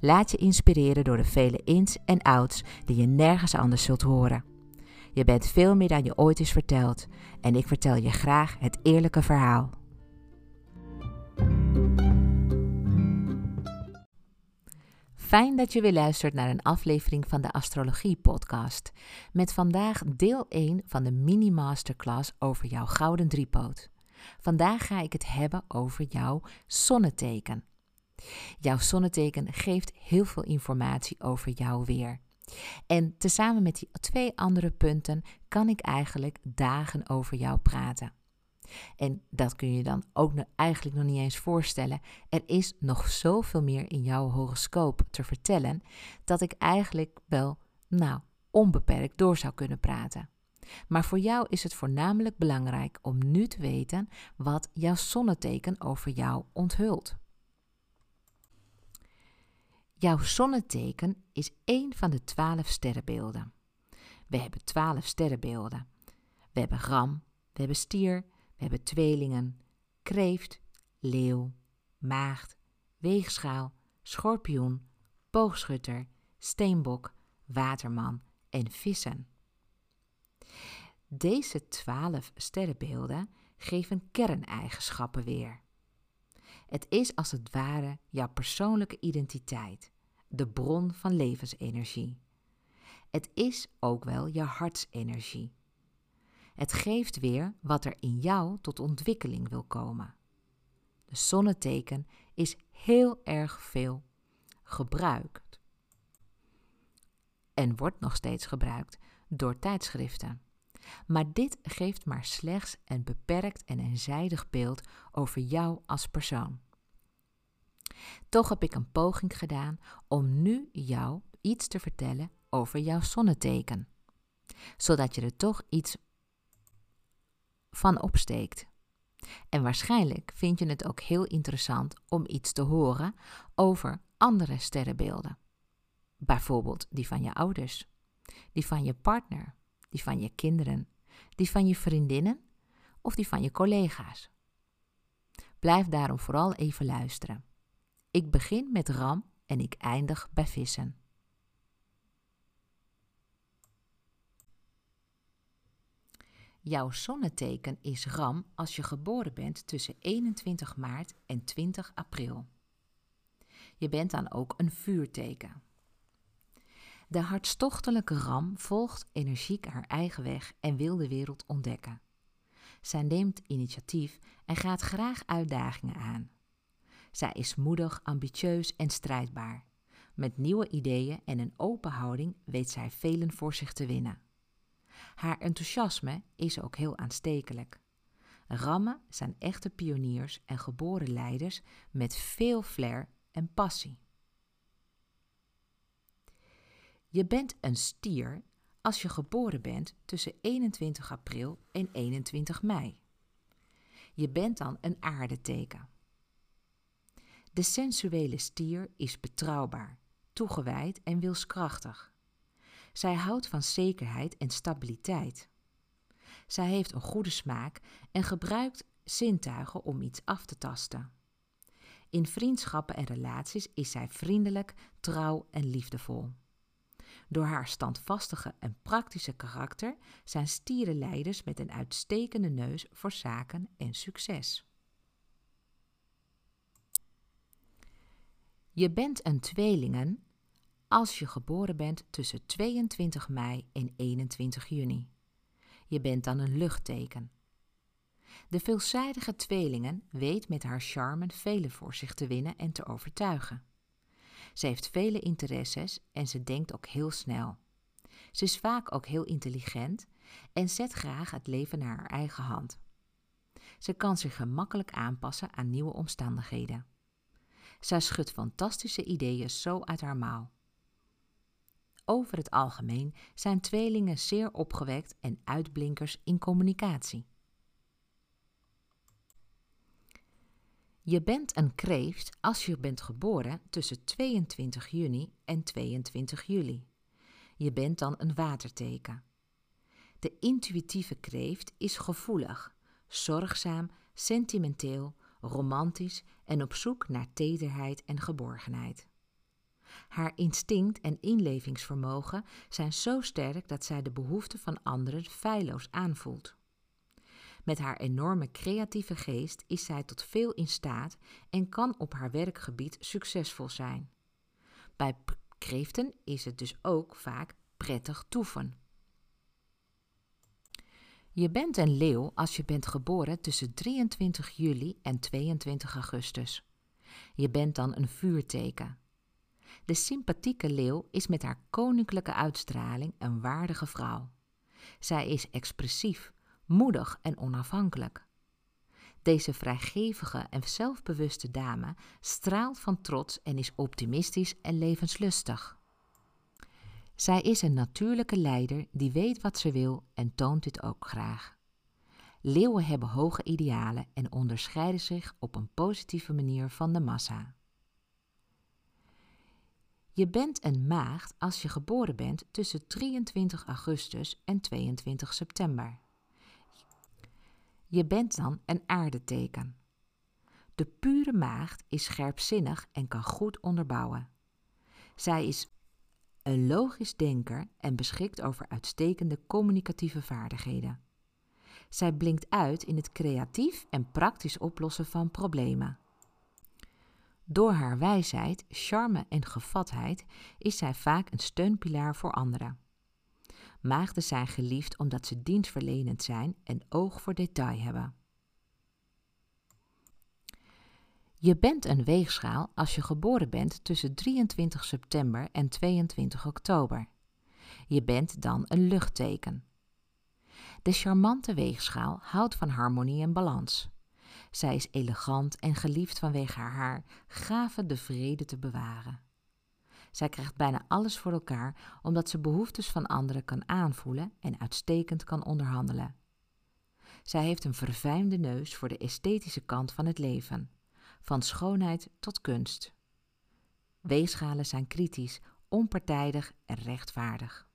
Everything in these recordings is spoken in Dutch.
Laat je inspireren door de vele ins en outs die je nergens anders zult horen. Je bent veel meer dan je ooit is verteld en ik vertel je graag het eerlijke verhaal. Fijn dat je weer luistert naar een aflevering van de Astrologie Podcast. Met vandaag deel 1 van de mini masterclass over jouw gouden driepoot. Vandaag ga ik het hebben over jouw zonneteken. Jouw zonneteken geeft heel veel informatie over jouw weer. En tezamen met die twee andere punten kan ik eigenlijk dagen over jou praten. En dat kun je dan ook eigenlijk nog niet eens voorstellen. Er is nog zoveel meer in jouw horoscoop te vertellen dat ik eigenlijk wel, nou, onbeperkt door zou kunnen praten. Maar voor jou is het voornamelijk belangrijk om nu te weten wat jouw zonneteken over jou onthult. Jouw zonneteken is één van de twaalf sterrenbeelden. We hebben twaalf sterrenbeelden. We hebben ram, we hebben stier, we hebben tweelingen, kreeft, leeuw, maagd, weegschaal, schorpioen, boogschutter, steenbok, waterman en vissen. Deze twaalf sterrenbeelden geven kerneigenschappen weer. Het is als het ware jouw persoonlijke identiteit, de bron van levensenergie. Het is ook wel je hartsenergie. Het geeft weer wat er in jou tot ontwikkeling wil komen. De zonneteken is heel erg veel gebruikt en wordt nog steeds gebruikt door tijdschriften. Maar dit geeft maar slechts een beperkt en eenzijdig beeld over jou als persoon. Toch heb ik een poging gedaan om nu jou iets te vertellen over jouw zonneteken, zodat je er toch iets van opsteekt. En waarschijnlijk vind je het ook heel interessant om iets te horen over andere sterrenbeelden. Bijvoorbeeld die van je ouders, die van je partner, die van je kinderen, die van je vriendinnen of die van je collega's. Blijf daarom vooral even luisteren. Ik begin met ram en ik eindig bij vissen. Jouw zonneteken is ram als je geboren bent tussen 21 maart en 20 april. Je bent dan ook een vuurteken. De hartstochtelijke ram volgt energiek haar eigen weg en wil de wereld ontdekken. Zij neemt initiatief en gaat graag uitdagingen aan. Zij is moedig, ambitieus en strijdbaar. Met nieuwe ideeën en een open houding weet zij velen voor zich te winnen. Haar enthousiasme is ook heel aanstekelijk. Rammen zijn echte pioniers en geboren leiders met veel flair en passie. Je bent een stier als je geboren bent tussen 21 april en 21 mei. Je bent dan een aardeteken. De sensuele stier is betrouwbaar, toegewijd en wilskrachtig. Zij houdt van zekerheid en stabiliteit. Zij heeft een goede smaak en gebruikt zintuigen om iets af te tasten. In vriendschappen en relaties is zij vriendelijk, trouw en liefdevol. Door haar standvastige en praktische karakter zijn stieren leiders met een uitstekende neus voor zaken en succes. Je bent een tweelingen als je geboren bent tussen 22 mei en 21 juni. Je bent dan een luchtteken. De veelzijdige tweelingen weet met haar charme velen voor zich te winnen en te overtuigen. Ze heeft vele interesses en ze denkt ook heel snel. Ze is vaak ook heel intelligent en zet graag het leven naar haar eigen hand. Ze kan zich gemakkelijk aanpassen aan nieuwe omstandigheden. Zij schudt fantastische ideeën zo uit haar mouw. Over het algemeen zijn tweelingen zeer opgewekt en uitblinkers in communicatie. Je bent een kreeft als je bent geboren tussen 22 juni en 22 juli. Je bent dan een waterteken. De intuïtieve kreeft is gevoelig, zorgzaam, sentimenteel, romantisch en op zoek naar tederheid en geborgenheid. Haar instinct en inlevingsvermogen zijn zo sterk dat zij de behoeften van anderen feilloos aanvoelt. Met haar enorme creatieve geest is zij tot veel in staat en kan op haar werkgebied succesvol zijn. Bij kreeften is het dus ook vaak prettig toeven. Je bent een leeuw als je bent geboren tussen 23 juli en 22 augustus. Je bent dan een vuurteken. De sympathieke leeuw is met haar koninklijke uitstraling een waardige vrouw. Zij is expressief, moedig en onafhankelijk. Deze vrijgevige en zelfbewuste dame straalt van trots en is optimistisch en levenslustig. Zij is een natuurlijke leider die weet wat ze wil en toont dit ook graag. Leeuwen hebben hoge idealen en onderscheiden zich op een positieve manier van de massa. Je bent een maagd als je geboren bent tussen 23 augustus en 22 september. Je bent dan een aardeteken. De pure maagd is scherpzinnig en kan goed onderbouwen. Zij is een logisch denker en beschikt over uitstekende communicatieve vaardigheden. Zij blinkt uit in het creatief en praktisch oplossen van problemen. Door haar wijsheid, charme en gevatheid is zij vaak een steunpilaar voor anderen. Maagden zijn geliefd omdat ze dienstverlenend zijn en oog voor detail hebben. Je bent een weegschaal als je geboren bent tussen 23 september en 22 oktober. Je bent dan een luchtteken. De charmante weegschaal houdt van harmonie en balans. Zij is elegant en geliefd vanwege haar haar gave de vrede te bewaren. Zij krijgt bijna alles voor elkaar omdat ze behoeftes van anderen kan aanvoelen en uitstekend kan onderhandelen. Zij heeft een verfijnde neus voor de esthetische kant van het leven, van schoonheid tot kunst. Weegschalen zijn kritisch, onpartijdig en rechtvaardig.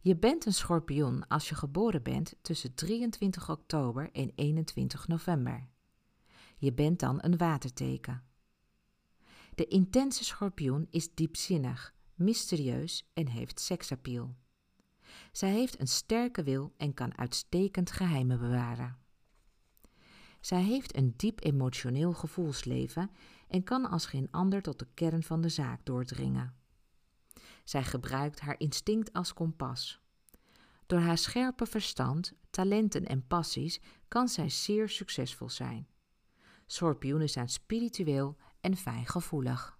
Je bent een schorpioen als je geboren bent tussen 23 oktober en 21 november. Je bent dan een waterteken. De intense schorpioen is diepzinnig, mysterieus en heeft seksappeal. Zij heeft een sterke wil en kan uitstekend geheimen bewaren. Zij heeft een diep emotioneel gevoelsleven en kan als geen ander tot de kern van de zaak doordringen. Zij gebruikt haar instinct als kompas. Door haar scherpe verstand, talenten en passies kan zij zeer succesvol zijn. Schorpioenen zijn spiritueel en fijngevoelig.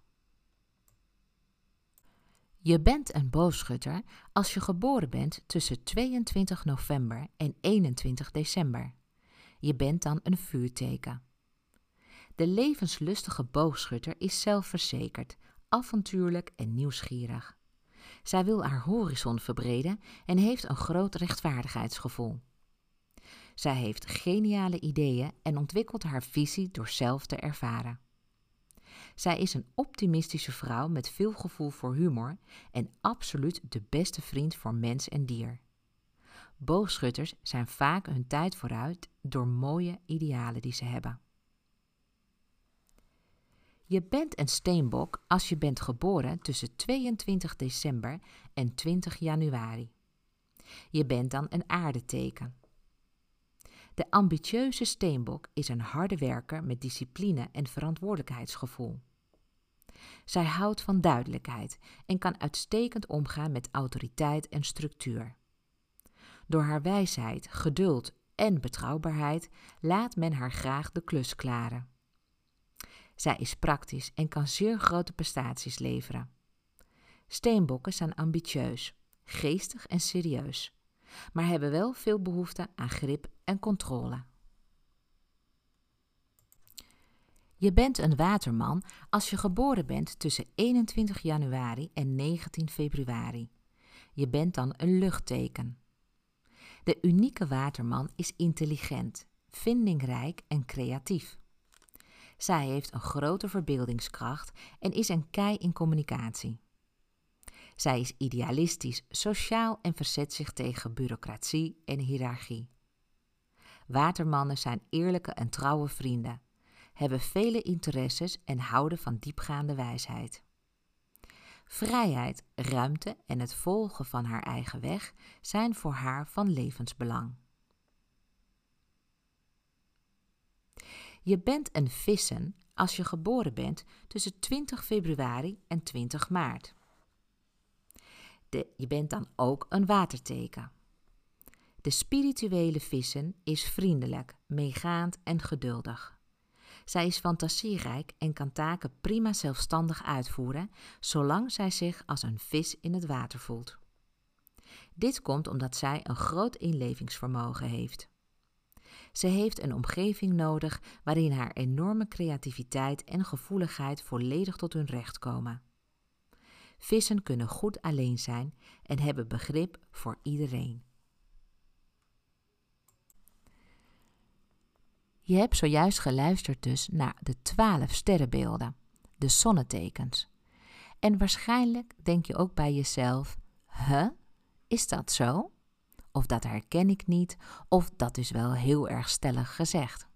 Je bent een boogschutter als je geboren bent tussen 22 november en 21 december. Je bent dan een vuurteken. De levenslustige boogschutter is zelfverzekerd, avontuurlijk en nieuwsgierig. Zij wil haar horizon verbreden en heeft een groot rechtvaardigheidsgevoel. Zij heeft geniale ideeën en ontwikkelt haar visie door zelf te ervaren. Zij is een optimistische vrouw met veel gevoel voor humor en absoluut de beste vriend voor mens en dier. Boogschutters zijn vaak hun tijd vooruit door mooie idealen die ze hebben. Je bent een steenbok als je bent geboren tussen 22 december en 20 januari. Je bent dan een aardeteken. De ambitieuze steenbok is een harde werker met discipline en verantwoordelijkheidsgevoel. Zij houdt van duidelijkheid en kan uitstekend omgaan met autoriteit en structuur. Door haar wijsheid, geduld en betrouwbaarheid laat men haar graag de klus klaren. Zij is praktisch en kan zeer grote prestaties leveren. Steenbokken zijn ambitieus, geestig en serieus, maar hebben wel veel behoefte aan grip en controle. Je bent een waterman als je geboren bent tussen 21 januari en 19 februari. Je bent dan een luchtteken. De unieke waterman is intelligent, vindingrijk en creatief. Zij heeft een grote verbeeldingskracht en is een kei in communicatie. Zij is idealistisch, sociaal en verzet zich tegen bureaucratie en hiërarchie. Watermannen zijn eerlijke en trouwe vrienden, hebben vele interesses en houden van diepgaande wijsheid. Vrijheid, ruimte en het volgen van haar eigen weg zijn voor haar van levensbelang. Je bent een vissen als je geboren bent tussen 20 februari en 20 maart. De, je bent dan ook een waterteken. De spirituele vissen is vriendelijk, meegaand en geduldig. Zij is fantasierijk en kan taken prima zelfstandig uitvoeren, zolang zij zich als een vis in het water voelt. Dit komt omdat zij een groot inlevingsvermogen heeft. Ze heeft een omgeving nodig waarin haar enorme creativiteit en gevoeligheid volledig tot hun recht komen. Vissen kunnen goed alleen zijn en hebben begrip voor iedereen. Je hebt zojuist geluisterd dus naar de twaalf sterrenbeelden, de zonnetekens. En waarschijnlijk denk je ook bij jezelf: huh, is dat zo? Of dat herken ik niet, of dat is wel heel erg stellig gezegd.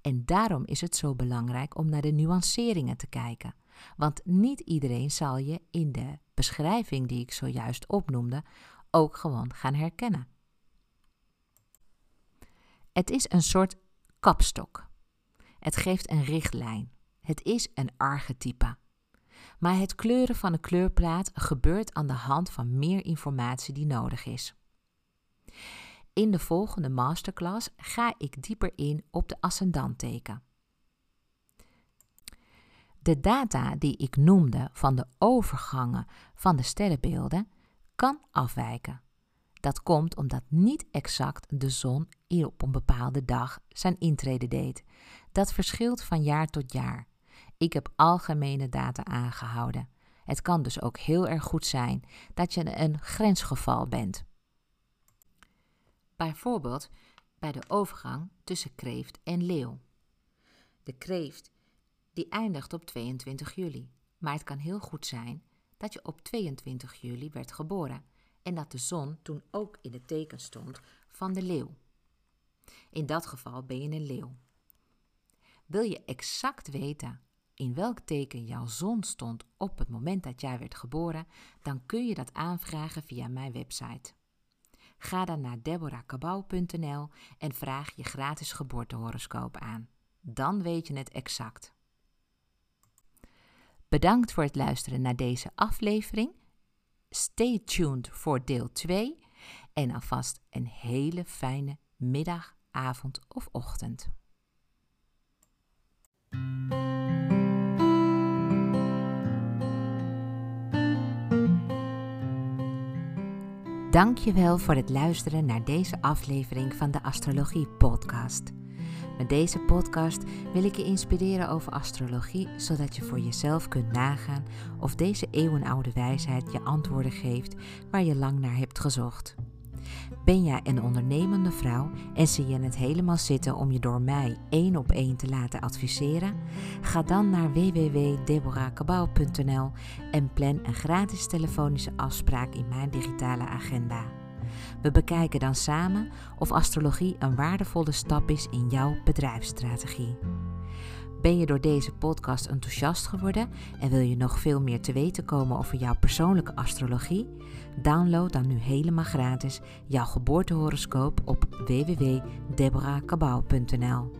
En daarom is het zo belangrijk om naar de nuanceringen te kijken. Want niet iedereen zal je in de beschrijving die ik zojuist opnoemde ook gewoon gaan herkennen. Het is een soort kapstok. Het geeft een richtlijn. Het is een archetype. Maar het kleuren van een kleurplaat gebeurt aan de hand van meer informatie die nodig is. In de volgende masterclass ga ik dieper in op de ascendanteken. De data die ik noemde van de overgangen van de sterrenbeelden kan afwijken. Dat komt omdat niet exact de zon op een bepaalde dag zijn intrede deed. Dat verschilt van jaar tot jaar. Ik heb algemene data aangehouden. Het kan dus ook heel erg goed zijn dat je een grensgeval bent. Bijvoorbeeld bij de overgang tussen kreeft en leeuw. De kreeft die eindigt op 22 juli, maar het kan heel goed zijn dat je op 22 juli werd geboren en dat de zon toen ook in het teken stond van de leeuw. In dat geval ben je een leeuw. Wil je exact weten in welk teken jouw zon stond op het moment dat jij werd geboren, dan kun je dat aanvragen via mijn website. Ga dan naar deborahkabau.nl en vraag je gratis geboortehoroscoop aan. Dan weet je het exact. Bedankt voor het luisteren naar deze aflevering. Stay tuned voor deel 2 en alvast een hele fijne middag, avond of ochtend. Dankjewel voor het luisteren naar deze aflevering van de Astrologie Podcast. Met deze podcast wil ik je inspireren over astrologie, zodat je voor jezelf kunt nagaan of deze eeuwenoude wijsheid je antwoorden geeft waar je lang naar hebt gezocht. Ben jij een ondernemende vrouw en zie je het helemaal zitten om je door mij één op één te laten adviseren? Ga dan naar www.deborahkabau.nl en plan een gratis telefonische afspraak in mijn digitale agenda. We bekijken dan samen of astrologie een waardevolle stap is in jouw bedrijfsstrategie. Ben je door deze podcast enthousiast geworden en wil je nog veel meer te weten komen over jouw persoonlijke astrologie? Download dan nu helemaal gratis jouw geboortehoroscoop op www.deborahkabau.nl.